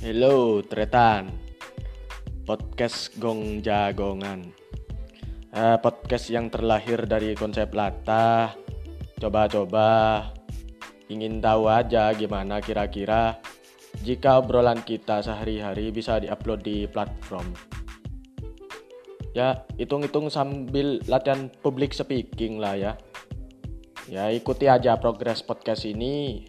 Hello, Tretan. Podcast Gong Jagongan. Eh, podcast yang terlahir dari konsep latah. Coba-coba ingin tahu aja gimana kira-kira jika obrolan kita sehari-hari bisa diupload di platform. Ya, hitung-hitung sambil latihan public speaking lah ya. Ya, ikuti aja progres podcast ini.